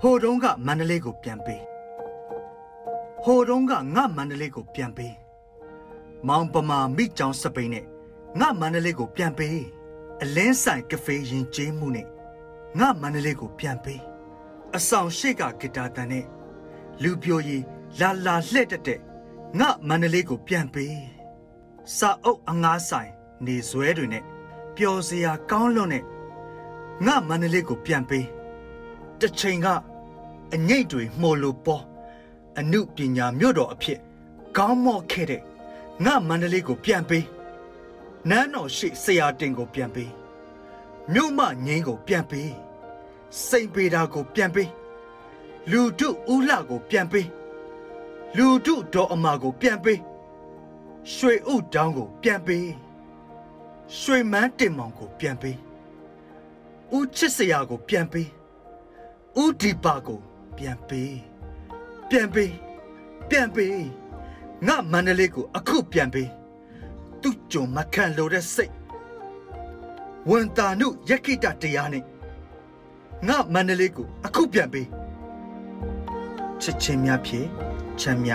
ဟိုတုန်းကမန္တလေးကိုပြန်ပေးဟိုတုန်းကငါမန္တလေးကိုပြန်ပေးမောင်ပမာမိချောင်းစပိန်နဲ့ငါမန္တလေးကိုပြန်ပေးအလင်းဆိုင်ကဖေးရင်ကျေးမှုနဲ့ငါမန္တလေးကိုပြန်ပေးအဆောင်ရှိကဂီတာတန်နဲ့လူပြိုရီလာလာလှဲ့တက်တဲ့ငါမန္တလေးကိုပြန်ပေးစာအုပ်အငားဆိုင်နေဇွဲတွေနဲ့ပျော်စရာကောင်းလွန်းတဲ့ငါမန္တလေးကိုပြန်ပေး တစ်ချိန်ကအငိတ်တွေမှုလို့ပေါ်အမှုပညာမြို့တော်အဖြစ်ကောင်းမော့ခဲ့တဲ့ငါမန္တလေးကိုပြန်ပေးနန်းတော်ရှိဆရာတင်ကိုပြန်ပေးမြို့မငင်းကိုပြန်ပေးစိန်ပေတာကိုပြန်ပေးလူတုဦးလှကိုပြန်ပေးလူတုဒေါ်အမာကိုပြန်ပေးရွှေဥတောင်းကိုပြန်ပေးရွှေမန်းတင်မောင်ကိုပြန်ပေးဦးချစ်စရာကိုပြန်ပေး ဦးဒီပါကိုပြန်ပေးပြန်ပေးပြန်ပေးငါမန္တလေးကိုအခုပြန်ပေးသူ့ကြုံမခံလို့တဲ့စိတ်ဝန်တာနုယက္ခိတတရားနဲ့ငါမန္တလေးကိုအခုပြန်ပေးချစ်ချင်းများဖြင့်ချမ်းမြ